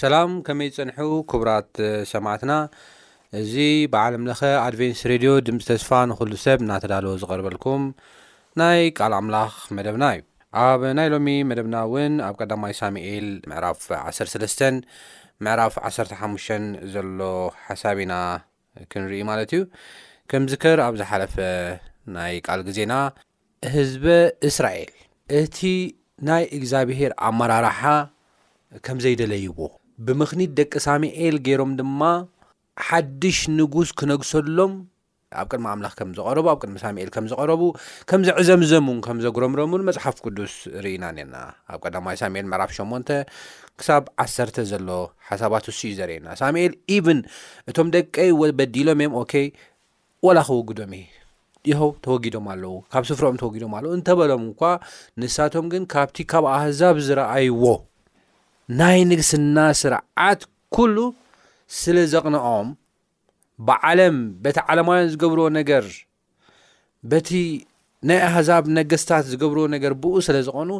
ሰላም ከመይ ጸንሑ ክቡራት ሰማዕትና እዚ ብዓለም ለኸ ኣድቨንስ ሬድዮ ድምፂ ተስፋ ንኹሉ ሰብ እናተዳለወ ዝቐርበልኩም ናይ ቃል ኣምላኽ መደብና እዩ ኣብ ናይ ሎሚ መደብና እውን ኣብ ቀዳማይ ሳሙኤል ምዕራፍ 13 ምዕራፍ 15 ዘሎ ሓሳብ ኢና ክንርኢ ማለት እዩ ከምዝከር ኣብ ዝሓለፈ ናይ ቃል ግዜና ህዝበ እስራኤል እቲ ናይ እግዚኣብሄር ኣመራርሓ ከም ዘይደለይዎ ብምኽኒት ደቂ ሳሙኤል ገይሮም ድማ ሓድሽ ንጉስ ክነግሰሎም ኣብ ቅድሚ ኣምላኽ ከም ዝቐረቡ ኣብ ቅድሚ ሳሙኤል ከም ዝቐረቡ ከም ዘዕዘምዘሙን ከም ዘጉረምረሙን መጽሓፍ ቅዱስ ርኢና ኔና ኣብ ቀዳማይ ሳሙኤል ምዕራፍ ሸሞንተ ክሳብ ዓሰርተ ዘሎ ሓሳባት እሱ እዩ ዘርእየና ሳሙኤል ኢብን እቶም ደቀይ ወ በዲሎም እዮም ኦኬ ወላ ከወግዶም እየ ይኸው ተወጊዶም ኣለዉ ካብ ስፍሮኦም ተወጊዶም ኣለዉ እንተበሎም እኳ ንሳቶም ግን ካብቲ ካብ ኣህዛብ ዝረኣይዎ ናይ ንግስና ስርዓት ኩሉ ስለ ዘቕንኦም ብዓለም በቲ ዓለማውያን ዝገብርዎ ነገር በቲ ናይ ኣህዛብ ነገስታት ዝገብርዎ ነገር ብኡ ስለ ዝኾኑ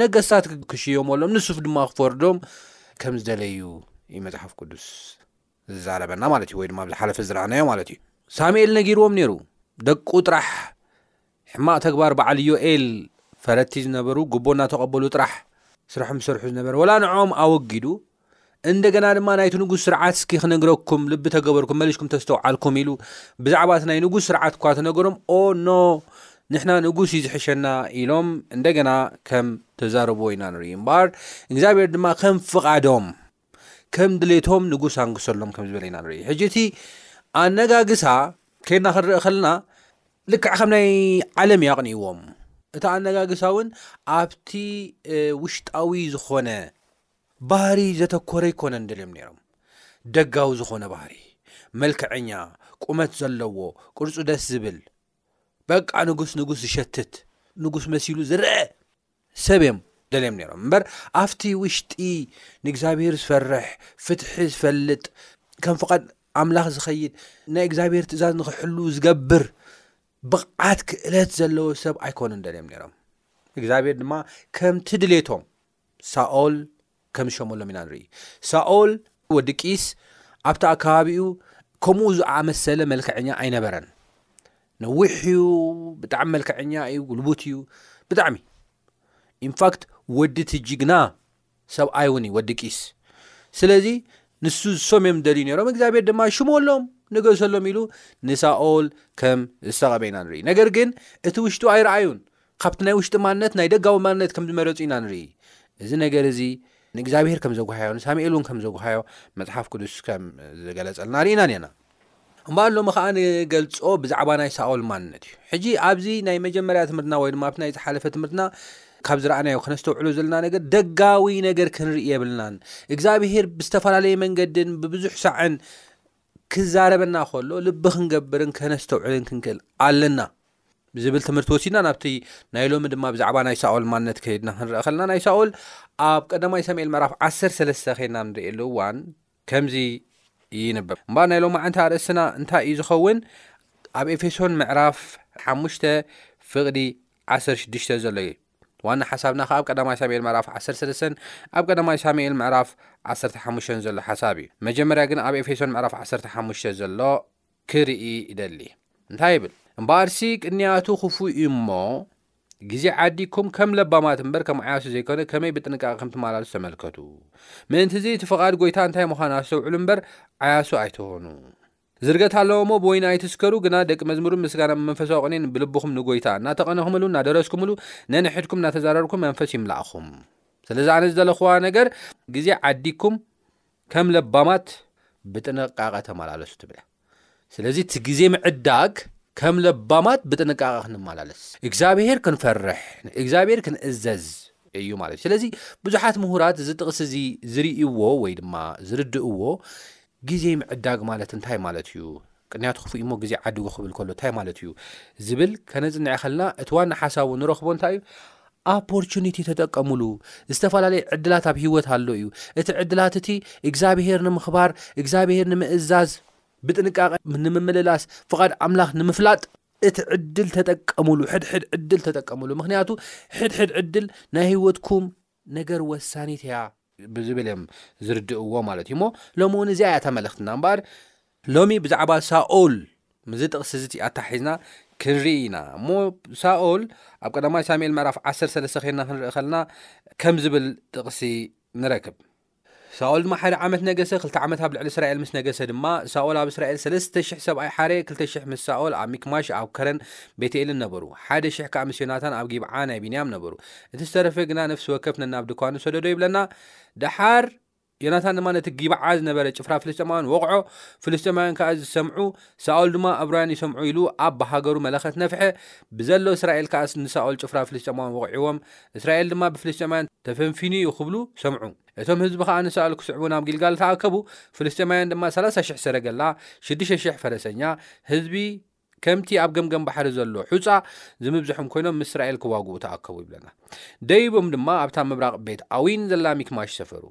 ነገስታት ክሽየመሎም ንሱፍ ድማ ክፈርዶም ከም ዝደለዩ እዩ መፅሓፍ ቅዱስ ዝዛረበና ማለት እዩ ወይ ድማ ኣብዝሓለፈ ዝረኣናዮ ማለት እዩ ሳሙኤል ነጊርዎም ነይሩ ደቁ ጥራሕ ሕማቅ ተግባር በዓል ዮኤል ፈረቲ ዝነበሩ ጉቦ እናተቐበሉ ጥራሕ ስራሕም ዝሰርሑ ዝነበረ ወላ ንዕኦም ኣወጊዱ እንደገና ድማ ናይቲ ንጉስ ስርዓት እስኪ ክነግረኩም ልቢ ተገበርኩም መሊሽኩም ተስተውዓልኩም ኢሉ ብዛዕባ እቲ ናይ ንጉስ ስርዓት እኳ ተነገሮም ኦ ኖ ንሕና ንጉስ እዩ ዝሕሸና ኢሎም እንደገና ከም ተዛረብዎ ኢና ንርኢ እምበኣር እግዚኣብሔር ድማ ከም ፍቓዶም ከም ድሌቶም ንጉስ ኣንግሰሎም ከም ዝበለ ኢና ንርኢ ሕጂ እቲ ኣነጋግሳ ከይድና ክንርኢ ከለና ልክዕ ከም ናይ ዓለም እዩ ኣቕኒዎም እቲ ኣነጋግሳ እውን ኣብቲ ውሽጣዊ ዝኾነ ባህሪ ዘተኮረ ኣይኮነን ደልዮም ነይሮም ደጋዊ ዝኾነ ባህሪ መልከዐኛ ቁመት ዘለዎ ቅርጹ ደስ ዝብል በቃ ንጉስ ንጉስ ዝሸትት ንጉስ መሲሉ ዝረአ ሰብ እዮም ደልዮም ነይሮም እምበር ኣብቲ ውሽጢ ንእግዚኣብሄር ዝፈርሕ ፍትሒ ዝፈልጥ ከም ፍቓድ ኣምላኽ ዝኸይድ ናይ እግዚኣብሄር ትእዛዝ ንኽሕሉ ዝገብር ብቕዓት ክእለት ዘለዎ ሰብ ኣይኮነን ደልዮም ነይሮም እግዚኣብሄር ድማ ከምቲ ድሌቶም ሳኦል ከም ዝሸመሎም ኢና ንርኢ። ሳኦል ወዲ ቂስ ኣብቲ ኣከባቢኡ ከምኡ ዝኣመሰለ መልክዐኛ ኣይነበረን። ነዊሕ እዩ፣ ብጣዕሚ መልክዐኛ እዩ፣ ጉልቡት እዩ፣ ብጣዕሚ ኢንፋክት ወዲ እቲ ጅግና ሰብኣይ እውን እዩ ወዲ ቂስ። ስለዚ ንሱ ዝሶም እዮም ዝደልዩ ነይሮም፣ እግዚኣብሔር ድማ ሽመሎም ንገሰሎም ኢሉ ንሳኦል ከም ዝተቐበ ኢና ንርኢ። ነገር ግን እቲ ውሽጡ ኣይረኣዩን፣ ካብቲ ናይ ውሽጢ ማንነት ናይ ደጋዊ ማንነት ከም ዝመረጹ ኢና ንርኢ። እዚ ነገር እዚ ንእግዚኣብሄር ከም ዘጕሃዮ፣ ንሳሙኤል እውን ከም ዘጕሃዮ መጽሓፍ ቅዱስ ከም ዝገለጸልና ርኢና ኔርና። እምበኣር ሎሚ ኸኣ ንገልጾ ብዛዕባ ናይ ሳኦል ማንነት እዩ። ሕጂ ኣብዚ ናይ መጀመርያ ትምህርትና ወይ ድማ ኣብቲ ናይ ዝሓለፈ ትምህርትና ካብ ዝረኣናዮ ከነስተውዕሎ ዘለና ነገር ደጋዊ ነገር ክንርኢ የብልናን። እግዚኣብሄር ብዝተፈላለየ መንገድን ብብዙሕ ሳዕን ክዛረበና ከሎ ልቢ ክንገብርን ከነስተውዕልን ክንክእል ኣለና ዝብል ትምህርቲ ወሲድና ናብቲ ናይ ሎሚ ድማ ብዛዕባ ናይ ሳኦል ማንነት ከይድና ክንረአ ከለና ናይ ሳኦል ኣብ ቀዳማይ ሰሙኤል ምዕራፍ 13 ከይድና ንርእየሉ እዋን ከምዚ ይንብብ እምበኣር ናይ ሎማዓንቲ ኣርእስትና እንታይ እዩ ዝኸውን ኣብ ኤፌሶን ምዕራፍ ሓሙሽተ ፍቕዲ ዓሰርተ ሽዱሽተ ዘሎ እዩ ዋና ሓሳብና ከኣ ኣብ ቀዳማይ ሳሙኤል ምዕራፍ ዓሰርተ ሰለስተን ኣብ ቀዳማይ ሳሙኤል ምዕራፍ ዓሰርተ ሓሙሽተን ዘሎ ሓሳብ እዩ። መጀመርያ ግን ኣብ ኤፌሶን ምዕራፍ ዓሰርተ ሓሙሽተ ዘሎ ክርኢ ይደሊ። እንታይ ይብል? እምበኣርሲ ቅንያቱ ክፉእ እዩ እሞ፣ ግዜ ዓዲግኩም ከም ለባማት እምበር ከም ዓያሱ ዘይኮነ ከመይ ብጥንቃቐ ከም ትመላለሱ ተመልከቱ። ምእንትዚ እቲ ፍቓድ ጐይታ እንታይ ምዃኑ ኣስተውዕሉ እምበር ዓያሱ ኣይትሆኑ። ዝርገት ኣለዎሞ ብወይኒ ኣይትስከሩ ግና ደቂ መዝሙርን ምስጋና መንፈሳዊ ቅኔን ብልብኹም ንጎይታ እናተቀነኹምሉ እናደረስኩምሉ ነንሕድኩም እናተዛረርኩም መንፈስ ይምላእኹም ስለዚ ኣነ ዝደለኽዋ ነገር ግዜ ዓዲኩም ከም ለባማት ብጥንቃቀ ተመላለሱ ትብለ ስለዚ እቲ ግዜ ምዕዳግ ከም ለባማት ብጥንቃቀ ክንመላለስ እግዚኣብሄር ክንፈርሕ እግዚኣብሄር ክንእዘዝ እዩ ማለት እዩ ስለዚ ብዙሓት ምሁራት እዚ ጥቅሲ እዚ ዝርእይዎ ወይ ድማ ዝርድእዎ ግዜ ምዕዳግ ማለት እንታይ ማለት እዩ፣ ቅንያት ኽፉእ እዩሞ ግዜ ዓድጉ ክብል ከሎ እንታይ ማለቱ እዩ ዝብል ከነጽንዕ ከልና እቲ ዋና ሓሳቡ ንረኽቦ እንታይ እዩ ኣፖርቹኒቲ ተጠቀሙሉ ዝተፈላለየ ዕድላት ኣብ ህይወት ኣሎ እዩ እቲ ዕድላት እቲ እግዚኣብሄር ንምኽባር እግዚኣብሄር ንምእዛዝ ብጥንቃቐ ንምምልላስ ፍቓድ ኣምላኽ ንምፍላጥ እቲ ዕድል ተጠቀሙሉ ሕድሕድ ዕድል ተጠቀሙሉ ምክንያቱ ሕድሕድ ዕድል ናይ ህይወትኩም ነገር ወሳኒት እያ። ብዝብል እዮም ዝርድእዎ ማለት እዩ እሞ ሎሚ እውን እዚኣ እያ እታ መልእኽትና እምበኣር ሎሚ ብዛዕባ ሳኦል ምስዚ ጥቕሲ እዚ ኣተሓሒዝና ክንርኢ ኢና እሞ ሳኦል ኣብ ቀዳማይ ሳሙኤል ምዕራፍ ዓሰርተ ሰለስተ ኬድና ክንርኢ ከለና ከም ዝብል ጥቕሲ ንረክብ ሳኦል ድማ ሓደ ዓመት ነገሰ፣ ክልተ ዓመት ኣብ ልዕሊ እስራኤል ምስ ነገሰ ድማ፣ ሳኦል ኣብ እስራኤል ሰለስተ ሽሕ ሰብኣይ ሓረየ፣ ክልተ ሽሕ ምስ ሳኦል ኣብ ሚክማሽ፣ ኣብ ከረን፣ ቤትኤልን ነበሩ፣ ሓደ ሽሕ ከኣ ምስ ዮናታን ኣብ ጊብዓ ናይ ብንያም ነበሩ፣ እቲ ዝተረፈ ግና ነፍሲ ወከፍ ነናብ ድኳኑ ሰደዶ ይብለና። ደሓር ዮናታን ድማ ነቲ ጊብዓ ዝነበረ ጭፍራ ፍልስጥኤማውያን ወቕዖ፣ ፍልስጥኤማውያን ከኣ እዚ ሰምዑ፣ ሳኦል ድማ ዕብራውያን ይሰምዑ ኢሉ ኣብ ብሃገሩ መለኸት ነፍሐ፣ ብዘሎ እስራኤል ከኣ ንሳኦል ጭፍራ ፍልስጥኤማውያን ወቒዕዎም፣ እስራኤል ድማ ብፍልስጤማውያን ተፈንፊኑ እዩ ክብሉ ሰምዑ። እቶም ህዝቢ ኸኣ ንሳኦል ክስዕቡ ናብ ጊልጋል ተኣከቡ፣ ፍልስጤማውያን ድማ ሰላሳ ሽሕ ሰረገላ፣ ሽዱሽተ ሽሕ ፈረሰኛ፣ ህዝቢ ከምቲ ኣብ ገምገም ባሕሪ ዘሎ ሑጻ ዝምብዝሖም ኰይኖም ምስ እስራኤል ክዋግኡ ተኣከቡ ይብለና። ደይቦም ድማ ኣብታ ምብራቕ ቤት ኣዊን ዘላ ሚክማሽ ሰፈሩ።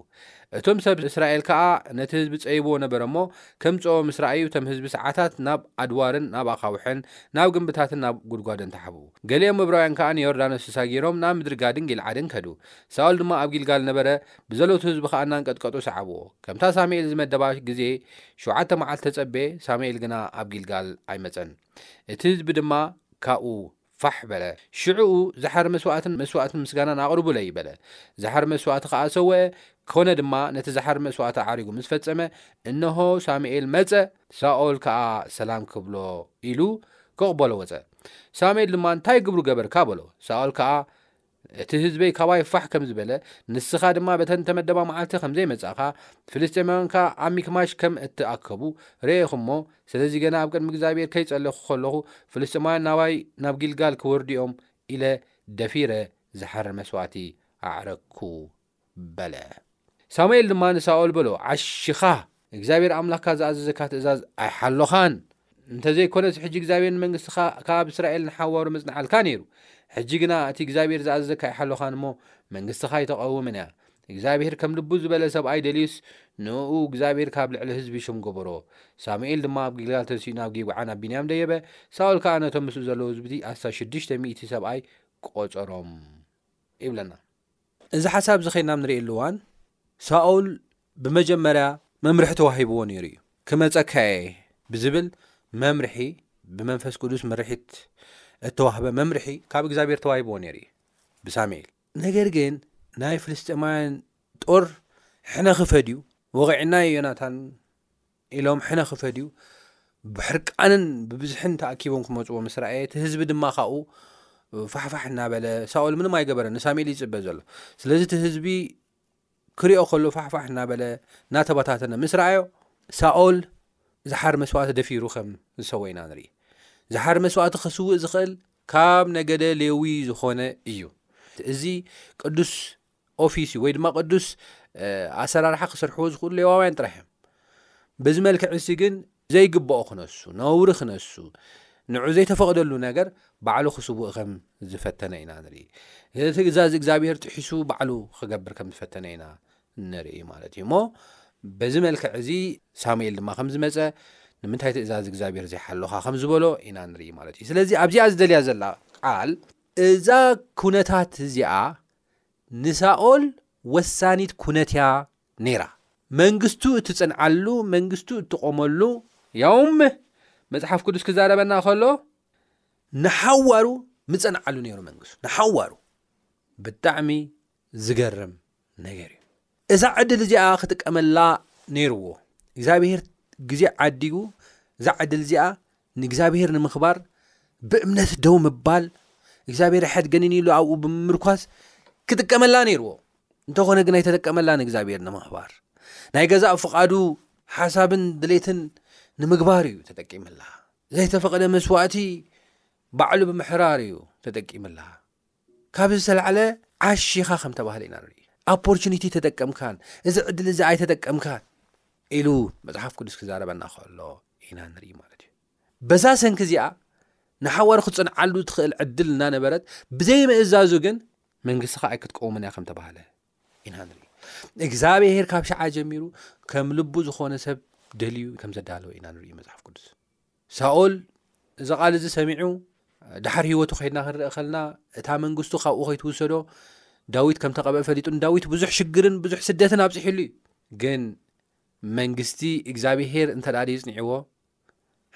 እቶም ሰብ እስራኤል ከኣ ነቲ ህዝቢ ጸይብዎ ነበረ እሞ፣ ከምጽኦ ምስ ረኣዩ እቶም ህዝቢ ሰዓታት ናብ ኣድዋርን ናብ ኣኻውሕን ናብ ግምብታትን ናብ ጕድጓድን ተሓብኡ። ገሊኦም እብራውያን ከኣ ንዮርዳኖስ ተሳጊሮም ናብ ምድሪ ጋድን ጊልዓድን ከዱ። ሳኦል ድማ ኣብ ጊልጋል ነበረ፣ ብዘሎቱ ህዝቢ ኸኣ እናንቀጥቀጡ ሰዓብዎ። ከምታ ሳሙኤል ዝመደባ ግዜ ሸውዓተ መዓልቲ ተጸበየ፣ ሳሙኤል ግና ኣብ ጊልጋል ኣይመጸን። እቲ ህዝቢ ድማ ካብኡ ፋሕ በለ። ሽዕኡ ዝሓሪ መስዋእትን መስዋእቲ ምስጋናን ኣቕርቡለይ፣ በለ። ዝሓሪ መስዋእቲ ኸኣ ሰውአ፣ ኰነ ድማ፣ ነቲ ዝሓሪ መስዋእቲ ኣዕሪጉ ምስ ፈጸመ፣ እንሆ፣ ሳሙኤል መጸ፣ ሳኦል ከኣ ሰላም ክብሎ ኢሉ ክቕበሎ ወጸ። ሳሙኤል ድማ፣ እንታይ ግብሩ ገበርካ? በሎ። ሳኦል ከኣ፣ እቲ ህዝበይ ካባይ ፋሕ ከም ዝበለ፣ ንስኻ ድማ በተን እተመደባ መዓልቲ ኸም ዘይመጻእካ፣ ፍልስጥኤማውያን ከኣ ኣብ ሚክማሽ ከም እተኣከቡ ርኤኹ እሞ፣ ስለዚ ገና ኣብ ቅድሚ እግዚኣብሄር ከይጸለኹ ኸሎኹ፣ ፍልስጥኤማውያን ናባይ ናብ ጊልጋል ኪወርዱ እዮም ኢለ ደፊረ ዝሓርር መስዋእቲ ኣዕረግኩ። በለ። ሳሙኤል ድማ ንሳኦል በሎ፣ ዓሺኻ፣ እግዚኣብሄር ኣምላኽካ ዝኣዘዘካ ትእዛዝ ኣይሓሎኻን፣ እንተ ዘይኰነስ ሕጂ እግዚኣብሄር ንመንግስትኻ ከኣ ብእስራኤል ንሓዋሩ መጽንዓልካ ነይሩ። ሕጂ ግና እቲ እግዚኣብሄር ዝኣዘዘካ ኣይሓሎኻን እሞ፣ መንግስትኻ ኣይተቐውምን እያ። እግዚኣብሄር ከም ልቡ ዝበለ ሰብኣይ ደልዩስ፣ ንእኡ እግዚኣብሄር ካብ ልዕሊ ህዝቢ ሹም ገበሮ። ሳሙኤል ድማ ኣብ ጊልጋል ተንሲኡ ናብ ጊብዓ ናብ ብንያም ደየበ፣ ሳኦል ከኣ ነቶም ምስኡ ዘለዉ ህዝቢ ኣስታት ሽዱሽተ ሚእቲ ሰብኣይ ቈጸሮም ይብለና። እዚ ሓሳብ እዚ ኼንና ኣብ ንርእየሉ እዋን፣ ሳኦል ብመጀመርያ መምርሒ ተዋሂብዎ ነይሩ እዩ። ክመጸካ እየ ብዚብል መምርሒ፣ ብመንፈስ ቅዱስ ምርሒት እተዋህበ መምርሒ ካብ እግዚኣብሄር ተዋሂብዎ ነይሩ እዩ፣ ብሳሙኤል። ነገር ግን ናይ ፍልስጥኤማውያን ጦር ሕነ ኺፈድዩ፣ ወቒዕናዮ ዮናታን ኢሎም ሕነ ክፈድዩ ብሕርቃንን ብብዝሕን ተኣኪቦም ክመጽዎ ምስ ረኣየ፣ እቲ ህዝቢ ድማ ካብኡ ፋሕፋሕ እናበለ፣ ሳኦል ምንም ኣይገበረን፣ ንሳሙኤል እዩ ዝጽበ ዘሎ። ስለዚ እቲ ህዝቢ ክሪኦ ከሎ ፋሕፋሕ እናበለ እናተበታተነ ምስ ረኣዮ፣ ሳኦል ዝሓር መስዋእቲ ደፊሩ ከም ዝሰወ ኢና ንርኢ። ዝሓር መስዋእቲ ከስውእ ዝኽእል ካብ ነገደ ሌዊ ዝኾነ እዩ። እዚ ቅዱስ ኦፊስ እዩ ወይ ድማ ቅዱስ ኣሰራርሓ ክስርሕዎ ዝኽእሉ ሌዋውያን ጥራሕ እዮም በዚ መልክዕ እዚ ግን ዘይግብኦ ክነሱ ነውሪ ክነሱ ንዑ ዘይተፈቕደሉ ነገር ባዕሉ ክስውእ ከም ዝፈተነ ኢና ንርኢ ትእዛዝ እግዚኣብሄር ጥሒሱ ባዕሉ ክገብር ከም ዝፈተነ ኢና ንርኢ ማለት እዩ እሞ በዚ መልክዕ እዚ ሳሙኤል ድማ ከም ዝመፀ ንምንታይ ትእዛዝ እግዚኣብሄር ዘይሓለኻ ከም ዝበሎ ኢና ንርኢ ማለት እዩ ስለዚ ኣብዚኣ ዝደልያ ዘላ ቃል እዛ ኩነታት እዚኣ ንሳኦል ወሳኒት ኩነት እያ ነይራ። መንግስቱ እትጽንዓሉ፣ መንግስቱ እትቆመሉ፣ ያውም መጽሓፍ ቅዱስ ክዛረበና ከሎ ንሓዋሩ ምጸንዓሉ ነይሩ መንግስቱ ንሓዋሩ ብጣዕሚ ዝገርም ነገር እዩ። እዛ ዕድል እዚኣ ክጥቀመላ ነይርዎ እግዚኣብሄር ግዜ ዓዲጉ እዛ ዕድል እዚኣ ንእግዚኣብሄር ንምኽባር ብእምነት ደው ምባል እግዚኣብሄር ኣይሐድገንን ኢሉ ኣብኡ ብምምርኳስ ክጥቀመላ ነይርዎ እንተኾነ ግን ኣይተጠቀመላ ንእግዚኣብሄር ንምኽባር ናይ ገዛእ ፍቓዱ ሓሳብን ድሌትን ንምግባር እዩ ተጠቂምላ ዘይተፈቕደ መስዋእቲ ባዕሉ ብምሕራር እዩ ተጠቂምላ ካብዚ ዝተላዕለ ዓሽ ኢኻ ከም ተባህለ ኢና ንርኢ። ኣፖርቹኒቲ ተጠቀምካን እዚ ዕድል እዚ ኣይተጠቀምካን ኢሉ መጽሓፍ ቅዱስ ክዛረበና ከሎ ኢና ንርኢ ማለት እዩ። በዛ ሰንኪ እዚኣ ንሓዋሩ ክትጽንዓሉ ትኽእል ዕድል እናነበረት ብዘይምእዛዙ ግን መንግስትኻ ኣይክትቀውምን እያ ከም ተባህለ ኢና ንርኢ። እግዚኣብሄር ካብ ሸዓ ጀሚሩ ከም ልቡ ዝኾነ ሰብ ደልዩ ከም ዘዳለወ ኢና ንርኢ መጽሓፍ ቅዱስ። ሳኦል እዚ ቓል እዚ ሰሚዑ ድሓር ህይወቱ ከይድና ክንርእ ከልና እታ መንግስቱ ካብኡ ከይትውሰዶ ዳዊት ከም ተቐበእ ፈሊጡ ንዳዊት ብዙሕ ሽግርን ብዙሕ ስደትን ኣብፅሒሉ እዩ ግን መንግስቲ እግዚኣብሄር እንተ ደ ይፅኒዕዎ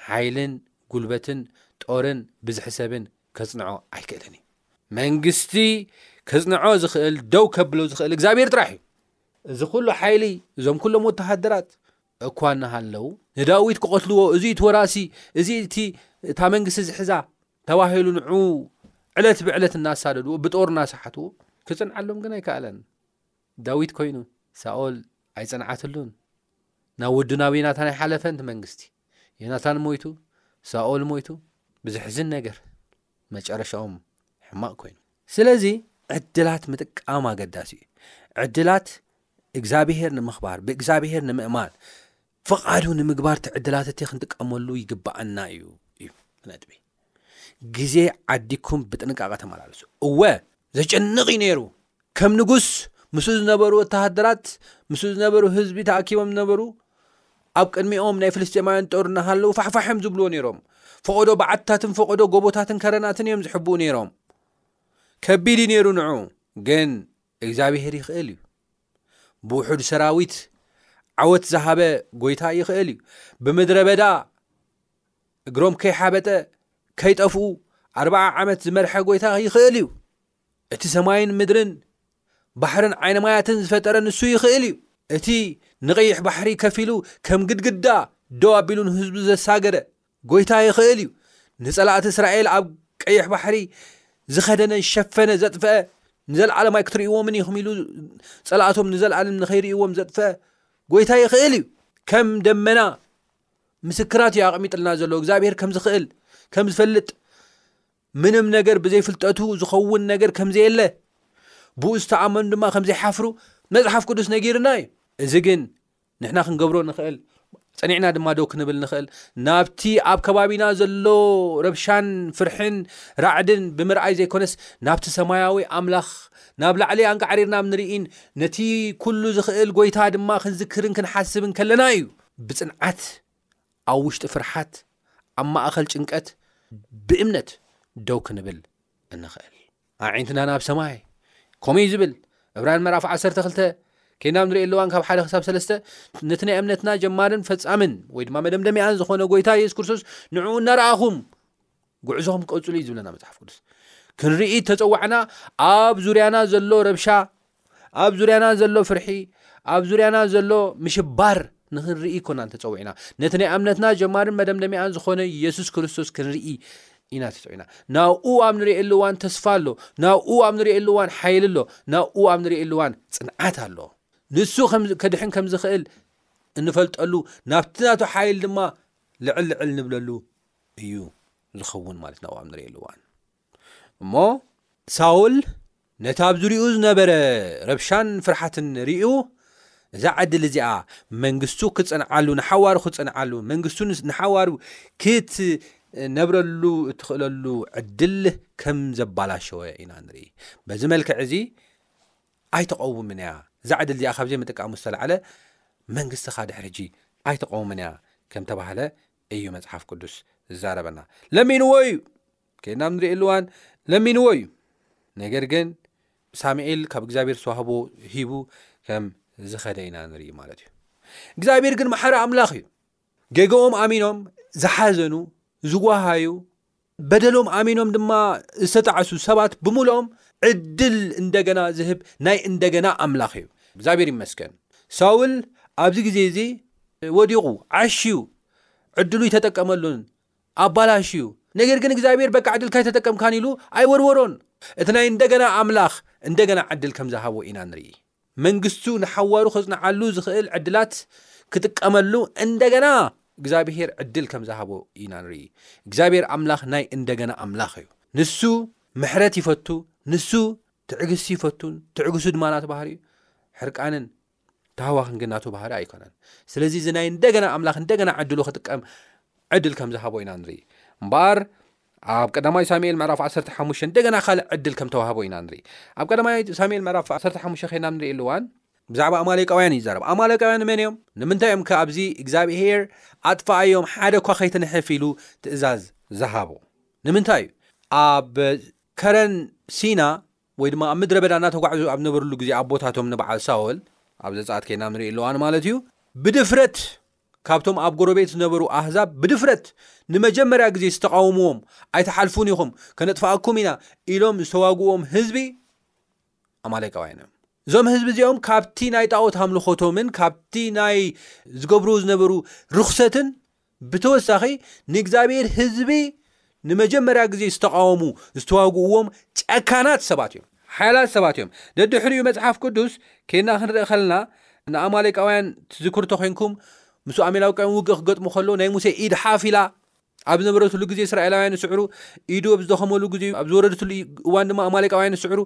ሓይልን ጉልበትን ጦርን ብዝሒ ሰብን ከጽንዖ ኣይክእልን እዩ መንግስቲ ክጽንዖ ዝኽእል ደው ከብሎ ዝኽእል እግዚኣብሄር ጥራሕ እዩ እዚ ኩሉ ሓይሊ እዞም ኩሎም ወተሃደራት እኳ እናሃለው፣ ንዳዊት ክቐትልዎ፣ እዚ እቲ ወራሲ፣ እዚ እቲ እታ መንግስቲ ዝሕዛ ተባሂሉ ንዑ ዕለት ብዕለት እናሳደድዎ፣ ብጦር እናሰሓትዎ፣ ክጽንዓሎም ግን ኣይከኣለን። ዳዊት ኮይኑ ሳኦል ኣይጸንዓትሉን። ናብ ወዱ ናብ ዮናታን ኣይሓለፈን እቲ መንግስቲ። ዮናታን ሞይቱ፣ ሳኦል ሞይቱ። ብዘሕዝን ነገር መጨረሻኦም ሕማቕ ኮይኑ። ስለዚ ዕድላት ምጥቃም ኣገዳሲ እዩ። ዕድላት እግዚኣብሄር ንምኽባር፣ ብእግዚኣብሄር ንምእማን፣ ፍቓዱ ንምግባር እቲ ዕድላት እቲ ክንጥቀመሉ ይግብኣና እዩ እዩ ነጥቢ። ግዜ ዓዲኩም ብጥንቃቐ ተመላለሱ። እወ ዘጨንቕ እዩ ነይሩ። ከም ንጉስ ምስኡ ዝነበሩ ወተሃደራት ምስኡ ዝነበሩ ህዝቢ ተኣኪቦም ዝነበሩ ኣብ ቅድሚኦም ናይ ፍልስጤማውያን ጦር እናሃለዉ ፋሕፋሕ እዮም ዝብልዎ ነይሮም። ፈቐዶ በዓትታትን ፈቐዶ ጎቦታትን ከረናትን እዮም ዝሕብኡ ነይሮም። ከቢድ እዩ ነይሩ ንዑ ግን እግዚኣብሄር ይኽእል እዩ። ብውሑድ ሰራዊት ዓወት ዝሃበ ጐይታ ይኽእል እዩ። ብምድረ በዳ እግሮም ከይሓበጠ ከይጠፍኡ ኣርብዓ ዓመት ዝመርሐ ጐይታ ይኽእል እዩ። እቲ ሰማይን ምድርን ባሕርን ዓይነ ማያትን ዝፈጠረ ንሱ ይኽእል እዩ። እቲ ንቐይሕ ባሕሪ ከፊሉ ከም ግድግዳ ደው ኣቢሉ ንህዝቡ ዘሳገረ ጎይታ ይኽእል እዩ ንጸላእቲ እስራኤል ኣብ ቀይሕ ባሕሪ ዝኸደነን ሸፈነ ዘጥፍአ ንዘለዓለም ኣይክትርእይዎምን ኢኹም ኢሉ ጸላእቶም ንዘለዓለም ንኸይርእይዎም ዘጥፍአ ጎይታ ይኽእል እዩ ከም ደመና ምስክራት እዩ ኣቕሚጥልና ዘሎ እግዚኣብሄር ከም ዝኽእል ከም ዝፈልጥ ምንም ነገር ብዘይ ፍልጠቱ ዝኸውን ነገር ከም ዘየለ ብኡ ዝተኣመኑ ድማ ከም ዘይሓፍሩ መጽሓፍ ቅዱስ ነጊርና እዩ እዚ ግን ንሕና ክንገብሮ ንኽእል ጸኒዕና ድማ ዶ ክንብል ንኽእል ናብቲ ኣብ ከባቢና ዘሎ ረብሻን ፍርሕን ራዕድን ብምርኣይ ዘይኮነስ ናብቲ ሰማያዊ ኣምላኽ ናብ ላዕሊ ኣንቃዕሪርና ብ ንርኢን ነቲ ኩሉ ዝኽእል ጎይታ ድማ ክንዝክርን ክንሓስብን ከለና እዩ ብጽንዓት ኣብ ውሽጢ ፍርሓት፣ ኣብ ማእኸል ጭንቀት ብእምነት ደው ክንብል እንኸእል። ኣዒንትና ናብ ሰማይ ከምኡ እዩ ዝብል እብራን ምዕራፍ ዓሰርተ ክልተ ከይናብ ንርእየሉ እዋን ካብ ሓደ ክሳብ ሰለስተ ነቲ ናይ እምነትና ጀማርን ፈጻምን ወይ ድማ መደምደሚኣን ዝኾነ ጎይታ የሱስ ክርስቶስ ንዕኡ እናረኣኹም ጉዕዞኹም ቀፅሉ እዩ ዝብለና መፅሓፍ ቅዱስ ክንርኢ ተፀዋዕና ኣብ ዙርያና ዘሎ ረብሻ ኣብ ዙርያና ዘሎ ፍርሒ ኣብ ዙርያና ዘሎ ምሽባር ንክንርኢ ኮና ተፀዊዕና ነቲ ናይ ኣምነትና ጀማርን መደምደሚኣን ዝኾነ የሱስ ክርስቶስ ክንርኢ ኢና ተፀዊዕና ናብኡ ኣብ ንርእየሉ እዋን ተስፋ ኣሎ ናብኡ ኣብ ንርእየሉ እዋን ሓይል ኣሎ ናብኡ ኣብ ንርእየሉ እዋን ፅንዓት ኣሎ ንሱ ከድሕን ከም ዝኽእል እንፈልጠሉ ናብቲ ናቱ ሓይል ድማ ልዕል ልዕል ንብለሉ እዩ ዝኸውን ማለት ናብኡ ኣብ ንርእየሉ እዋን እሞ ሳውል ነቲ ኣብ ዙሪኡ ዝነበረ ረብሻን ፍርሓትን ርእዩ እዛ ዕድል እዚኣ መንግስቱ ክጸንዓሉ ንሓዋሩ ክጸንዓሉ መንግስቱ ንሓዋሩ ክት ነብረሉ እትኽእለሉ ዕድል ከም ዘባላሸወ ኢና ንርኢ በዚ መልክዕ እዚ ኣይተቐውምን እያ እዛ ዕድል እዚኣ ካብዘይ ምጥቃሙ ዝተላዕለ መንግስትኻ ድሕር ሕጂ ኣይተቐውምን እያ ከም ተባህለ እዩ መጽሓፍ ቅዱስ ዝዛረበና ለሚንዎ እዩ ከይድና ብ ንሪእሉ እዋን ለሚንዎ እዩ ነገር ግን ሳሙኤል ካብ እግዚኣብሔር ዝተዋህቦ ሂቡ ከም ዝኸደ ኢና ንርኢ ማለት እዩ እግዚኣብሔር ግን ማሓሪ ኣምላኽ እዩ ገገኦም ኣሚኖም ዝሓዘኑ ዝዋሃዩ በደሎም ኣሚኖም ድማ ዝተጣዕሱ ሰባት ብምልኦም ዕድል እንደገና ዝህብ ናይ እንደገና ኣምላኽ እዩ። እግዚኣብሔር ይመስገን ሳውል ኣብዚ ግዜ እዚ ወዲቑ ዓሽዩ ዕድሉ ይተጠቀመሉን ኣባላሽዩ ነገር ግን እግዚኣብሔር በቃ ዕድልካ ይተጠቀምካን ኢሉ ኣይወርወሮን እቲ ናይ እንደገና ኣምላኽ እንደገና ዕድል ከም ዝሃቦ ኢና ንርኢ። መንግስቱ ንሓዋሩ ከጽንዓሉ ዝኽእል ዕድላት ክጥቀመሉ እንደገና እግዚኣብሔር ዕድል ከም ዝሃቦ ኢና ንርኢ። እግዚኣብሔር ኣምላኽ ናይ እንደገና ኣምላኽ እዩ። ንሱ ምሕረት ይፈቱ፣ ንሱ ትዕግስቲ ይፈቱን ትዕግሱ ድማ ናቱ ባህሪ እዩ። ሕርቃንን ታህዋኽን ግን ናቱ ባህሪ ኣይኮነን። ስለዚ እዚ ናይ እንደገና ኣምላኽ እንደገና ዕድሉ ክጥቀም ዕድል ከም ዝሃቦ ኢና ንርኢ እምበኣር ኣብ ቀዳማይ ሳሙኤል ምዕራፍ ዓሰርተ ሓሙሽተ እንደገና ካልእ ዕድል ከም ተዋህቦ ኢና ንርኢ። ኣብ ቀዳማይ ሳሙኤል ምዕራፍ ዓሰርተ ሓሙሽተ ኸይና ኣብ ንርእየሉ እዋን ብዛዕባ ኣማሌቃውያን እዩ ዝዛረብ። ኣማሌቃውያን መን እዮም? ንምንታይ እዮም ከ ኣብዚ እግዚኣብሄር ኣጥፍኣዮም ሓደ እኳ ከይትንሕፍ ኢሉ ትእዛዝ ዝሃቦ? ንምንታይ እዩ ኣብ ከረን ሲና ወይ ድማ ኣብ ምድረ በዳ እናተጓዕዙ ኣብ ዝነበርሉ ግዜ ኣቦታቶም ንበዓል ሳወል ኣብ ዘጸኣት ኴንና ንርእየሉ እዋን ማለት እዩ ብድፍረት ካብቶም ኣብ ጎረቤት ዝነበሩ ኣህዛብ ብድፍረት ንመጀመርያ ግዜ ዝተቓወምዎም ኣይትሓልፉን ኢኹም ከነጥፍኣኩም ኢና ኢሎም ዝተዋግእዎም ህዝቢ ኣማሌቃውያን እዮም እዞም ህዝቢ እዚኦም ካብቲ ናይ ጣዖት ኣምልኾቶምን ካብቲ ናይ ዝገብርዎ ዝነበሩ ርኽሰትን ብተወሳኺ ንእግዚኣብሔር ህዝቢ ንመጀመርያ ግዜ ዝተቃወሙ ዝተዋግእዎም ጨካናት ሰባት እዮም ሓያላት ሰባት እዮም ደድሕሪኡ መጽሓፍ ቅዱስ ኬና ክንርኢ ከለና ንኣማሌቃውያን ትዝክሩ ተኮይንኩም ምስ ኣሜላውቃውያን ውግእ ክገጥሙ ከሎ ናይ ሙሴ ኢድ ሓፍ ኢላ ኣብ ዝነበረትሉ ግዜ እስራኤላውያን ይስዕሩ ኢዱ ኣብ ዝደኸመሉ ግዜ ኣብ ዝወረደትሉ እዋን ድማ ኣማሌቃውያን ይስዕሩ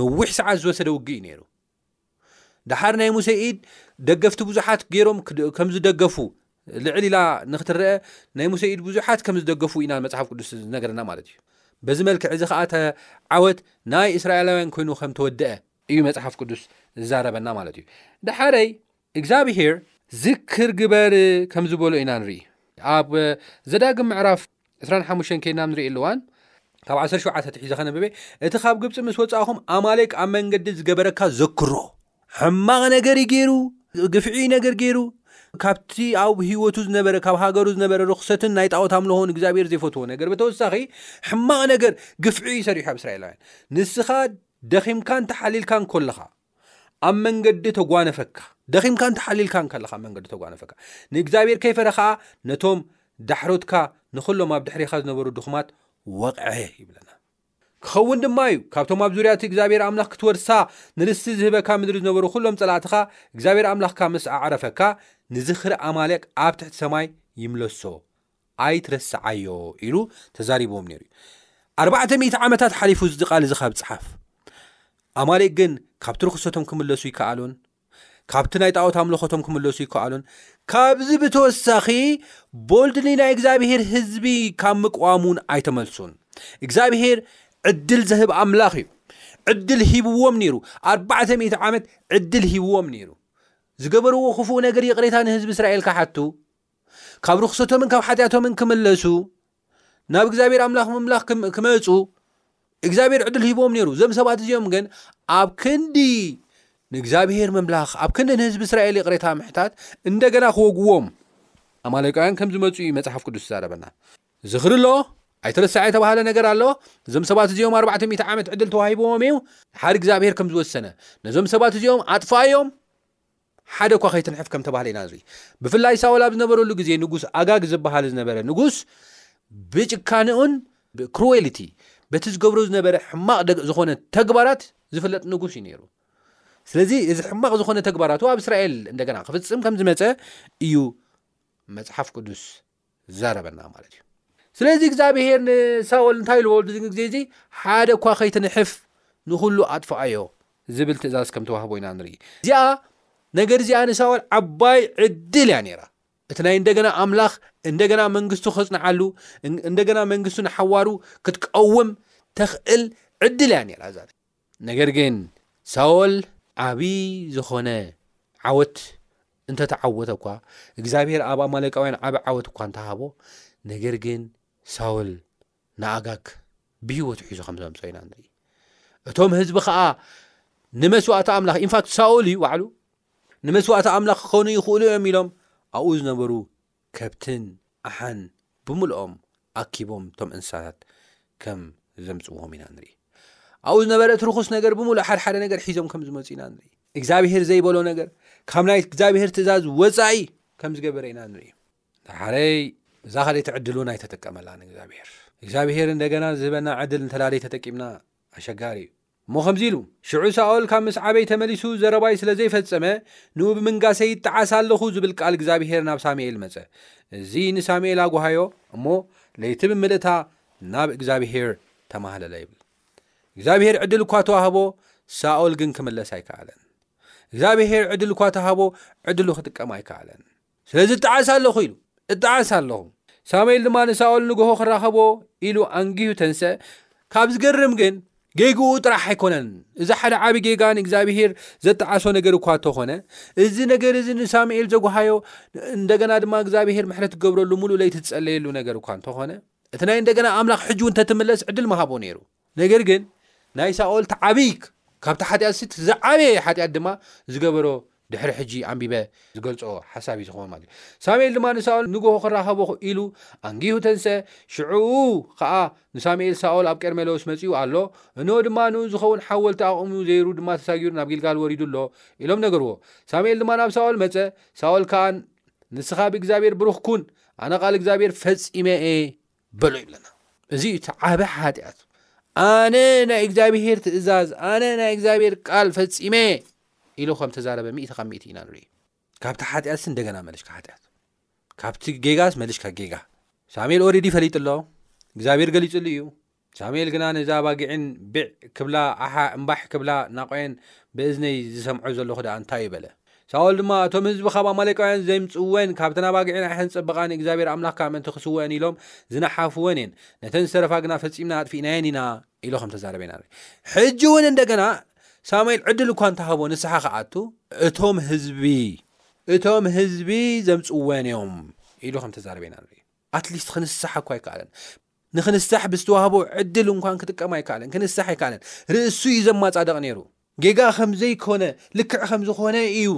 ነዊሕ ሰዓት ዝወሰደ ውግእ እዩ ነይሩ ደሓር ናይ ሙሴ ኢድ ደገፍቲ ብዙሓት ገይሮም ከም ዝደገፉ ልዕል ኢላ ንክትረአ ናይ ሙሴ ኢድ ብዙሓት ከም ዝደገፉ ኢና መፅሓፍ ቅዱስ ዝነገረና ማለት እዩ በዚ መልክዕ እዚ ከዓ ዓወት ናይ እስራኤላውያን ኮይኑ ከም ተወደአ እዩ መፅሓፍ ቅዱስ ዝዛረበና ማለት እዩ ደሓረይ እግዚኣብሄር ዝክር ግበር ከም ዝበሎ ኢና ንርኢ። ኣብ ዘዳግም ምዕራፍ ዕስራን ሓሙሽተን ከይድና ኣብ ንርእየሉ እዋን ካብ ዓሰርተ ሸውዓተ ኣትሒዘ ከነብበ እቲ ካብ ግብፂ ምስ ወፃእኹም ኣማሌቅ ኣብ መንገዲ ዝገበረካ ዘክሮ ሕማቕ ነገር እዩ ገይሩ ግፍዒ እዩ ነገር ገይሩ ካብቲ ኣብ ህይወቱ ዝነበረ ካብ ሃገሩ ዝነበረ ርኽሰትን ናይ ጣዖት ኣምልኾን እግዚኣብሔር ዘይፈትዎ ነገር ብተወሳኺ ሕማቕ ነገር ግፍዒ እዩ ሰሪሑ ኣብ እስራኤላውያን ንስኻ ደኺምካን ተሓሊልካን ኮለኻ ኣብ መንገዲ ተጓነፈካ ደኺምካን ተሓሊልካን ከለኻ መንገዲ ተጓነፈካ ንእግዚኣብሔር ከይፈረ ከዓ ነቶም ዳሕሮትካ ንዅሎም ኣብ ድሕሬኻ ዝነበሩ ድኹማት ወቕዐ ይብለና ክኸውን ድማ እዩ ካብቶም ኣብ ዙርያ እቲ እግዚኣብሔር ኣምላኽ ክትወርሳ ንርስቲ ዝህበካ ምድሪ ዝነበሩ ዅሎም ጸላእትኻ እግዚኣብሔር ኣምላኽካ ምስ ኣዕረፈካ ንዝኽሪ ኣማሌቅ ኣብ ትሕቲ ሰማይ ይምለሶ ኣይትረስዓዮ ኢሉ ተዛሪብዎም ነይሩ እዩ። ኣርባዕተ ሚእቲ ዓመታት ሓሊፉ እዚ ቃል እዚ ካብ ዝጸሓፍ፣ ኣማሌቅ ግን ካብቲ ርኽሰቶም ክምለሱ ይከኣሉን ካብቲ ናይ ጣዖት ኣምልኾቶም ክምለሱ ይከኣሉን። ካብዚ ብተወሳኺ ቦልድሊ ናይ እግዚኣብሄር ህዝቢ ካብ ምቅዋሙን ኣይተመልሱን። እግዚኣብሄር ዕድል ዘህብ ኣምላኽ እዩ። ዕድል ሂብዎም ነይሩ። ኣርባዕተ ሚእቲ ዓመት ዕድል ሂብዎም ነይሩ። ዝገበርዎ ክፉእ ነገር ይቕሬታ ንህዝቢ እስራኤል ክሓቱ ካብ ርኹሰቶምን ካብ ሓጢኣቶምን ክምለሱ ናብ እግዚኣብሔር ኣምላኽ ምምላኽ ክመፁ እግዚኣብሔር ዕድል ሂቦም ነይሩ እዞም ሰባት እዚኦም ግን ኣብ ክንዲ ንእግዚኣብሔር ምምላኽ ኣብ ክንዲ ንህዝቢ እስራኤል ይቕሬታ ምሕታት እንደገና ክወግዎም ኣማሌቃውያን ከም ዝመፁ እዩ መፅሓፍ ቅዱስ ዝዛረበና ዝኽሪ ኣሎ ኣይተረስዓ የተባሃለ ነገር ኣሎ እዞም ሰባት እዚኦም ኣርባዕተ ሚእቲ ዓመት ዕድል ተዋሂብዎም እዩ ሓድ እግዚኣብሔር ከም ዝወሰነ ነዞም ሰባት እዚኦም ኣጥፋዮም ሓደ እኳ ከይትንሕፍ ከም ተባህለ ኢና ንርኢ። ብፍላይ ሳኦል ኣብ ዝነበረሉ ግዜ ንጉስ ኣጋግ ዝበሃል ዝነበረ ንጉስ ብጭካነኡን፣ Cruelty፣ በቲ ዝገብሮ ዝነበረ ሕማቕ ዝኾነ ተግባራት ዝፍለጥ ንጉስ እዩ ነይሩ። ስለዚ እዚ ሕማቕ ዝኾነ ተግባራቱ ኣብ እስራኤል እንደገና ክፍጽም ከም ዝመጸ እዩ መጽሓፍ ቅዱስ ዛረበና ማለት እዩ ስለዚ እግዚኣብሄር ንሳወል እንታይ ኢልዎ ድዚ ግዜ እዚ ሓደ እኳ ከይትንሕፍ ንኹሉ ኣጥፍኣዮ ዝብል ትእዛዝ ከም ተዋህቦ ኢና ንርኢ እዚኣ ነገር እዚኣ ንሳወል ዓባይ ዕድል እያ ነይራ እቲ ናይ እንደገና ኣምላኽ እንደገና መንግስቱ ከጽንዓሉ እንደገና መንግስቱ ንሓዋሩ ክትቀውም ተኽእል ዕድል እያ ነይራ እዛ ነገር ግን ሳኦል ዓብዪ ዝዀነ ዓወት እንተ ተዓወተ እኳ፣ እግዚኣብሄር ኣብ ኣማሌቃውያን ዓቢ ዓወት እኳ እንተ ሃቦ፣ ነገር ግን ሳኦል ንኣጋግ ብህይወቱ ሒዙ ኸም ዘምጾ ኢና ንርኢ። እቶም ህዝቢ ኸኣ ንመስዋእቲ ኣምላኽ ኢንፋክት ሳኦል እዩ ባዕሉ ንመስዋእቲ ኣምላኽ ክዀኑ ይኽእሉ እዮም ኢሎም ኣብኡ ዝነበሩ ከብትን ኣሓን ብምልኦም ኣኪቦም እቶም እንስሳታት ከም ዘምጽዎም ኢና ንርኢ ኣብኡ ዝነበረ እቲ ርኹስ ነገር ብምሉእ ሓደ ሓደ ነገር ሒዞም ከም ዝመፁ ኢና ንርኢ እግዚኣብሄር ዘይበሎ ነገር ካብ ናይ እግዚኣብሄር ትእዛዝ ወፃኢ ከም ዝገበረ ኢና ንርኢ ንሓረይ እዛ ካልእቲ ዕድል እውን ኣይተጠቀመላን እግዚኣብሄር እግዚኣብሄር እንደገና ዝህበና ዕድል እንተዳደይ ተጠቂምና ኣሸጋሪ እዩ እሞ ከምዚ ኢሉ፣ ሽዑ ሳኦል ካብ ምስዓበይ ተመሊሱ ዘረባይ ስለ ዘይፈጸመ፣ ንኡ ብምንጋሰይ ይጠዓስ ኣለኹ ዝብል ቃል እግዚኣብሄር ናብ ሳሙኤል መጸ። እዚ ንሳሙኤል ኣጕሃዮ እሞ ለይቲ ብምልእታ ናብ እግዚኣብሄር ተማህለለ ይብል። እግዚኣብሄር ዕድል እኳ ተዋህቦ፣ ሳኦል ግን ክምለስ ኣይከኣለን። እግዚኣብሄር ዕድል እኳ ተሃቦ፣ ዕድሉ ክጥቀም ኣይከኣለን። ስለዚ እጣዓስ ኣለኹ ኢሉ እጣዓስ ኣለኹ። ሳሙኤል ድማ ንሳኦል ንግሆ ክራኸቦ ኢሉ ኣንጊሁ ተንሰ። ካብ ዝገርም ግን ጌግኡ ጥራሕ ኣይኮነን። እዚ ሓደ ዓቢ ጌጋ ንእግዚኣብሄር ዘጣዓሶ ነገር እኳ እንተኾነ እዚ ነገር እዚ ንሳሙኤል ዘጓሃዮ እንደገና ድማ እግዚኣብሄር ምሕረት ክገብረሉ ሙሉእ ለይቲ ዝጸለየሉ ነገር እኳ እንተኾነ እቲ ናይ እንደገና ኣምላኽ ሕጂ እውን ተትምለስ ዕድል ምሃቦ ነይሩ። ነገር ግን ናይ ሳኦል ትዓብይ ካብቲ ሓጢኣትሲ እቲ ዝዓበየ ሓጢኣት ድማ ዝገበሮ ድሕሪ ሕጂ ኣንቢበ ዝገልጾ ሓሳብ እዩ ዝኸውን ማለት እዩ። ሳሙኤል ድማ ንሳኦል ንግሆ ክራኸቦ ኢሉ ኣንጊሁ ተንስአ፣ ሽዑኡ ኸኣ ንሳሙኤል ሳኦል ኣብ ቀርሜሎስ መጺኡ ኣሎ፣ እንሆ ድማ ንኡ ዝኸውን ሓወልቲ ኣቝሙ ዘይሩ ድማ ተሳጊሩ ናብ ጊልጋል ወሪዱ ኣሎ ኢሎም ነገርዎ። ሳሙኤል ድማ ናብ ሳኦል መጸ፣ ሳኦል ከኣ ንስኻ ብእግዚኣብሄር ብሩኽ ኩን፣ ኣነ ቓል እግዚኣብሄር ፈጺመ እየ በሎ ይብለና እዚ እዩ እቲ ዓበ ሓጢኣት ኣነ ናይ እግዚኣብሄር ትእዛዝ ኣነ ናይ እግዚኣብሄር ቃል ፈፂመ ኢሉ ከም ተዛረበ ሚእቲ ካብ ሚእቲ ኢና ንርኢ ካብቲ ሓጢኣትሲ እንደገና መልሽካ ሓጢኣት ካብቲ ጌጋስ መልሽካ ጌጋ ሳሙኤል ኦሬዲ ይፈሊጡ ኣሎ እግዚኣብሔር ገሊጹሉ እዩ ሳሙኤል ግና ነዛ ባጊዕን ቢዕ ክብላ ኣሓ እምባሕ ክብላ ናቆየን ብእዝነይ ዝሰምዖ ዘለኹ ድኣ እንታይ እዩ በለ ሳኦል ድማ፣ እቶም ህዝቢ ኻብ ኣማሌቃውያን ዜምጽእወን፣ ካብተን ኣባጊዕን ኣይሐንጸበቓን፣ እግዚኣብሄር ኣምላኽካ ምእንቲ ኺስውኣን ኢሎም ዝነሓፍወን እየን፣ ነተን ዝተረፋ ግና ፈጺምና ኣጥፊእናየን ኢና ኢሉ ኸም እተዛረበ ኢና ንርኢ። ሕጂ እውን እንደገና ሳሙኤል ዕድል እኳ እንተ ሃቦ ንስሓ ኺኣቱ፣ እቶም ህዝቢ እቶም ህዝቢ ዘምጽእወን እዮም ኢሉ ኸም እተዛረበ ኢና ንርኢ። ኣት ሊስት ኽንስሓ እኳ ኣይከኣለን። ንኽንሳሕ ብዝተዋህቦ ዕድል እንኳን ክጥቀም ኣይከኣለን፣ ክንሳሕ ኣይከኣለን። ርእሱ እዩ ዘማጻድቕ ነይሩ። ጌጋ ኸም ዘይኰነ፣ ልክዕ ከም ዝዀነ እዩ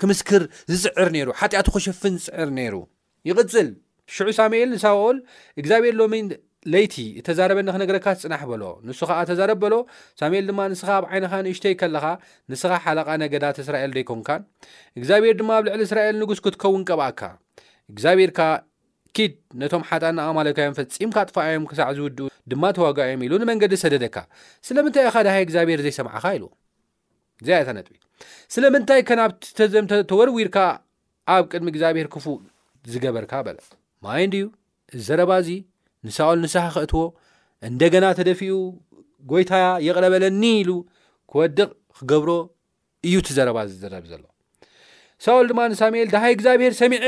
ኪምስክር ዚጽዕር ነይሩ፣ ሓጢኣቱ ኺሽፍን ዚጽዕር ነይሩ። ይቕጽል፣ ሽዑ ሳሙኤል ንሳኦል፣ እግዚኣብሄር ሎሚ ለይቲ እተዛረበኒ ኽነግረካስ ጽናሕ በሎ። ንሱ ኸኣ ተዛረብ በሎ። ሳሙኤል ድማ፣ ንስኻ ኣብ ዓይንኻ ንእሽተይ ከለኻ፣ ንስኻ ሓለቓ ነገዳት እስራኤል ደይኰንካን? እግዚኣብሄር ድማ ኣብ ልዕሊ እስራኤል ንጉስ ክትከውን ቀብኣካ። እግዚኣብሄር ከኣ ኪድ ነቶም ሓጥኣን ንኣማሌቃውያን ፈጺምካ ኣጥፍኣዮም ክሳዕ ዝውድኡ ድማ ተዋጋኣዮም ኢሉ ንመንገዲ ሰደደካ። ስለምንታይ ኢኻ ደሃይ እግዚኣብሄር ዘይሰምዓኻ? ኢልዎ። እዚኣ እያ እታ ነጥቢ። ስለምንታይ ከ ናብቲ ተዘምተ ተወርዊርካ ኣብ ቅድሚ እግዚኣብሄር ክፉእ ዝገበርካ? በለ። ማይ እንድዩ እዚ ዘረባ እዚ ንሳኦል ንስሓ ከእትዎ፣ እንደገና ተደፊኡ ጐይታያ ይቕረ በለኒ ኢሉ ክወድቕ ክገብሮ እዩ እቲ ዘረባ ዝዝረብ ዘሎ ሳኦል ድማ ንሳሙኤል ድሃይ እግዚኣብሄር ሰሚዐ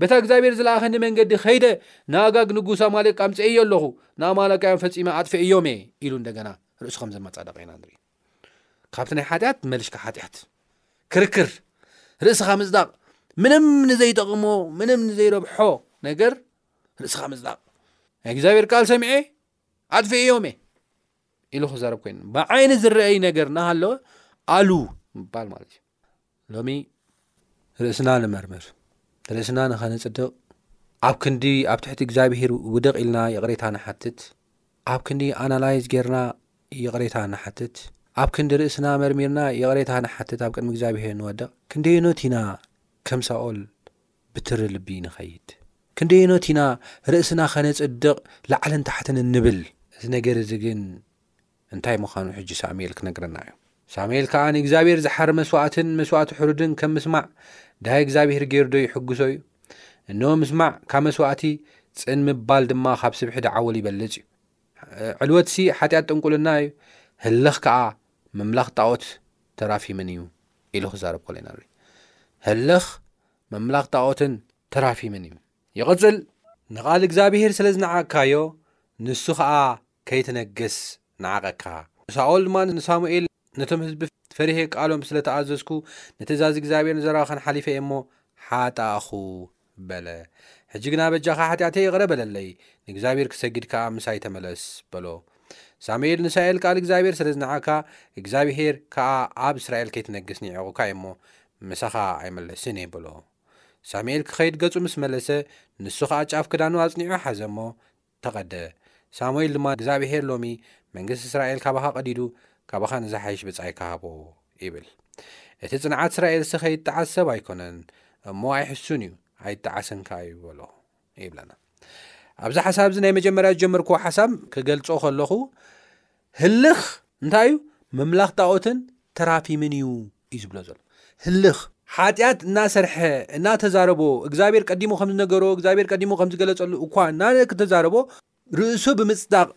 በታ እግዚኣብሄር ዝለኣኸኒ መንገዲ ከይደ ንኣጋግ ንጉስ ኣማሌቅ ኣምፅኤዮ ኣለኹ ንኣማሌቃውያን ፈፂመ ኣጥፍኤዮም እየ ኢሉ እንደገና ርእሱ ከም ዘመፃደቀ ኢና ንርኢ ካብቲ ናይ ሓጢኣት መልሽካ ሓጢኣት ክርክር ርእስኻ ምፅዳቕ ምንም ንዘይጠቕሞ ምንም ንዘይረብሖ ነገር ርእስኻ ምፅዳቕ ናይ እግዚኣብሄር ቃል ሰሚዐ ኣጥፊኤዮም'የ ኢሉ ክዛረብ ኮይኑ ብዓይኒ ዝረኣይ ነገር እናሃለወ ኣሉ ምባል ማለት እዩ ሎሚ ርእስና ንመርምር ርእስና ንኸነፅድቕ ኣብ ክንዲ ኣብ ትሕቲ እግዚኣብሄር ውድቕ ኢልና ይቕሬታ ንሓትት ኣብ ክንዲ ኣናላይዝ ጌርና ይቕሬታ ንሓትት ኣብ ክንዲ ርእስና መርሚርና ይቕሬታ ንሓትት ኣብ ቅድሚ እግዚኣብሄር ንወድቕ ክንደይኖት ኢና ከም ሳኦል ብትሪ ልቢ ንኸይድ። ክንደየኖት ኢና ርእስና ከነጽድቕ ላዕልን ታሕትን እንብል? እዚ ነገር እዚ ግን እንታይ ምዃኑ ሕጂ ሳሙኤል ክነግረና እዩ። ሳሙኤል ከኣ ንእግዚኣብሄር ዝሓሪ መስዋእትን መስዋእቲ ሕሩድን ከም ምስማዕ ድሃይ እግዚኣብሄር ገይሩዶ ይሕግሶ እዩ? እንሆ ምስማዕ ካብ መስዋእቲ፣ ጽን ምባል ድማ ካብ ስብሒ ደዓውል ይበልጽ እዩ። ዕልወትሲ ሓጢኣት ጥንቁልና እዩ፣ ህልኽ ከኣ ምምላኽ ጣኦት ተራፊምን እዩ ኢሉ ክዛረብ ከሎ ኢና ንርኢ። ህልኽ ምምላኽ ጣኦትን ተራፊምን እዩ። ይቕጽል፣ ንቓል እግዚኣብሄር ስለ ዝነዓቕካዮ፣ ንሱ ኸኣ ከይትነግስ ነዓቐካ። ሳኦል ድማ ንሳሙኤል፣ ነቶም ህዝቢ ፈሪሀ ቃሎም ስለ ተኣዘዝኩ፣ ንትእዛዝ እግዚኣብሄር ንዘረባኽን ሓሊፈ እየ እሞ ሓጣእኹ በለ። ሕጂ ግና በጃኻ ሓጢኣተይ ይቕረ በለለይ፣ ንእግዚኣብሄር ክሰግድ ከኣ ምሳይ ተመለስ፣ በሎ። ሳሙኤል ንሳኤል ቃል እግዚኣብሄር ስለ ዝነዓቕካ፣ እግዚኣብሄር ከኣ ኣብ እስራኤል ከይትነግስ ኒዒቑካ እየ እሞ፣ ምሳኻ ኣይምለስን እየ፣ በሎ። ሳሙኤል ክኸይድ ገጹ ምስ መለሰ፣ ንሱ ኸኣ ጫፍ ክዳኑ ኣጽኒዑ ሓዘ እሞ፣ ተቐደ። ሳሙኤል ድማ፣ እግዚኣብሄር ሎሚ መንግስቲ እስራኤል ካባኻ ቐዲዱ፣ ካባኻ ንዚሓይሽ ብጻይካ ሃቦ፣ ይብል። እቲ ጽንዓት እስራኤልሲ ኸይጠዓስ ሰብ ኣይኰነን እሞ ኣይሕሱን እዩ፣ ኣይጠዓስን ከኣ እዩ በሎ ይብለና። ኣብዚ ሓሳብዚ ናይ መጀመርያ ዝጀመርክዎ ሓሳብ ክገልጾ ከለኹ ህልኽ እንታይ እዩ ምምላኽ ጣኦትን ተራፊምን እዩ እዩ ዝብሎ ዘሎ ህልኽ። ሓጢኣት እናሰርሐ እናተዛረቦ እግዚኣብሔር ቀዲሙ ከም ዝነገሮ እግዚኣብሔር ቀዲሙ ከም ዝገለጸሉ እኳ እናተዛረቦ ርእሱ ብምጽዳቕ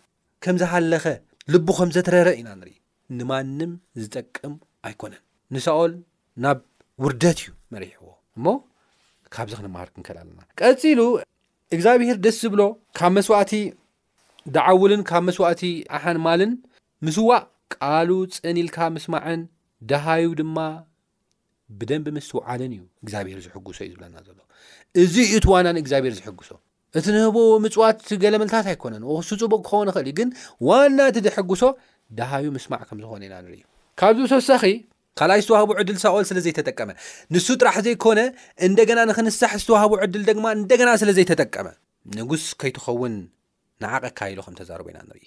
ከም ዝሃለኸ ልቡ ከም ዘትረረ ኢና ንርኢ። ንማንም ዝጠቅም ኣይኮነን። ንሳኦል ናብ ውርደት እዩ መሪሕዎ እሞ ካብዚ ክንመሃር ክንከል ኣለና። ቀጺሉ እግዚኣብሔር ደስ ዝብሎ ካብ መስዋእቲ ደዓውልን ካብ መስዋእቲ ኣሓን ማልን ምስዋእ ቃሉ ጽን ኢልካ ምስማዕን ደሃዩ ድማ ብደንቢ ምስትውዓልን እዩ እግዚኣብሄር ዝሕጉሶ እዩ ዝብለና ዘሎ እዚ እዩ እቲ ዋና ንእግዚኣብሄር ዝሕጉሶ እቲ ንህቦ ምፅዋት ገለመልታት ኣይኮነን ወክሱ ፅቡቅ ክኸውን ይኽእል እዩ ግን ዋና እቲ ዝሕጉሶ ደሃዩ ምስማዕ ከም ዝኾነ ኢና ንርኢ ካብዚ ብተወሳኺ ካልኣይ ዝተዋህቦ ዕድል ሳኦል ስለ ዘይተጠቀመ ንሱ ጥራሕ ዘይኮነ እንደገና ንክንሳሕ ዝተዋህቦ ዕድል ደግማ እንደገና ስለ ዘይተጠቀመ ንጉስ ከይትኸውን ንዓቐካ ኢሉ ከም ተዛረቦ ኢና ንርኢ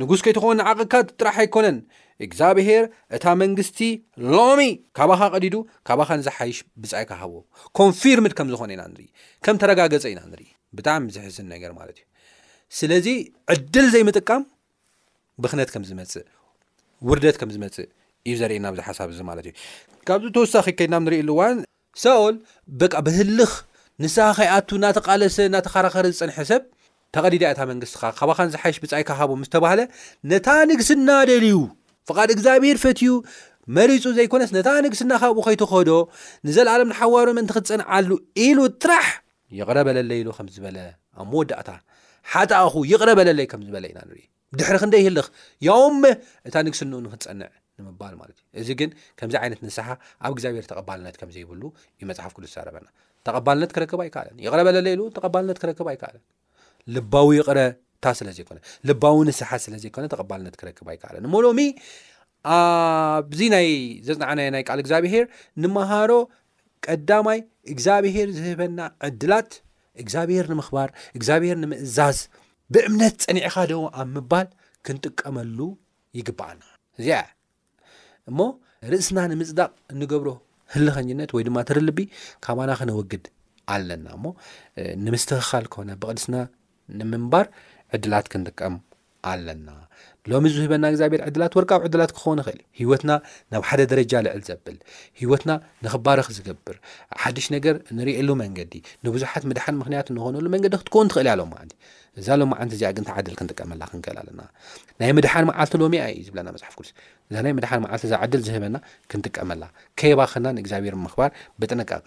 ንጉስ ከይትኾን ንዓቕካ ጥራሕ ኣይኮነን እግዛብሄር እታ መንግስቲ ሎሚ ካባኻ ቀዲዱ ካባኻ ንዝሓይሽ ብጻይ ክሃቦ ኮንፊርምድ ከም ዝኾነ ኢና ንርኢ ከም ተረጋገጸ ኢና ንርኢ ብጣዕሚ ዝሕዝን ነገር ማለት እዩ ስለዚ ዕድል ዘይምጥቃም ብክነት ከም ዝመጽእ ውርደት ከም ዝመጽእ እዩ ዘርእየና ብዚ ሓሳብ እዚ ማለት እዩ ካብዚ ተወሳኺ ከይድና ንርእየሉ እዋን ሳኦል በቃ ብህልኽ ንስሃ ከይኣቱ እናተቓለሰ እናተኻራኸረ ዝጸንሐ ሰብ፣ ተቐዲዳ እያ እታ መንግስትኻ፣ ካባኻን ዝሓይሽ ብጻይካ ሃቦ ምስ ተባህለ፣ ነታ ንግስና ደልዩ፣ ፍቓድ እግዚኣብሄር ፈትዩ መሪጹ ዘይኮነስ ነታ ንግስና ካብኡ ከይተኸዶ ንዘልኣለም ንሓዋሩ ምእንቲ ክትጸንዓሉ ኢሉ ጥራሕ፣ ይቕረ በለለይ ኢሉ ከም ዝበለ ኣብ መወዳእታ ሓጣእኹ ይቕረ በለለይ ከም ዝበለ ኢና ንርኢ። ድሕሪ ክንደይ ይህልኽ ያውም እታ ንግስንኡ ንክትጸንዕ ንምባል ማለት እዩ እዚ ግን ከምዚ ዓይነት ንስሓ ኣብ እግዚኣብሔር ተቐባልነት ከም ዘይብሉ እዩ መጽሓፍ ቅዱስ ዛረበና ተቐባልነት ክረክብ ኣይከኣለን ይቕረ በለለ ኢሉ ተቐባልነት ክረክብ ኣይከኣለን ልባዊ ይቕረታ ስለ ዘይኮነ ልባዊ ንስሓ ስለ ዘይኮነ ተቐባልነት ክረክብ ኣይከኣለን እሞ ሎሚ ኣብዚ ናይ ዘፅናዕናዮ ናይ ቃል እግዚኣብሄር ንመሃሮ ቀዳማይ እግዚኣብሄር ዝህበና ዕድላት እግዚኣብሔር ንምኽባር እግዚኣብሔር ንምእዛዝ ብእምነት ጸኒዕኻ ደው ኣብ ምባል ክንጥቀመሉ ይግብኣና እዚኣ እሞ ርእስና ንምጽዳቕ እንገብሮ ህልኸኝነት ወይ ድማ ትሪ ልቢ ካባና ክነወግድ ኣለና እሞ ንምስትኽኻል ከነ ብቕድስና ንምንባር ዕድላት ክንጥቀም ኣለና ሎሚ ዝህበና እግዚኣብሔር ዕድላት ወርቃዊ ዕድላት ክኸውን ይኽእል እዩ ህይወትና ናብ ሓደ ደረጃ ልዕል ዘብል ህይወትና ንኽባረኽ ዝገብር ሓድሽ ነገር ንርእየሉ መንገዲ ንብዙሓት ምድሓን ምክንያት ንኾነሉ መንገዲ ክትከውን ትኽእል እያ ሎ መዓንቲ እዛ ሎ መዓንቲ እዚኣ ግን ተዓድል ክንጥቀመላ ክንክእል ኣለና ናይ ምድሓን መዓልቲ ሎሚ እያ እዩ ዝብለና መፅሓፍ ቅዱስ እዛ ናይ ምድሓን መዓልቲ እዛ ዕድል ዝህበና ክንጥቀመላ ከይባኸና ንእግዚኣብሔር ምኽባር ብጥንቃቐ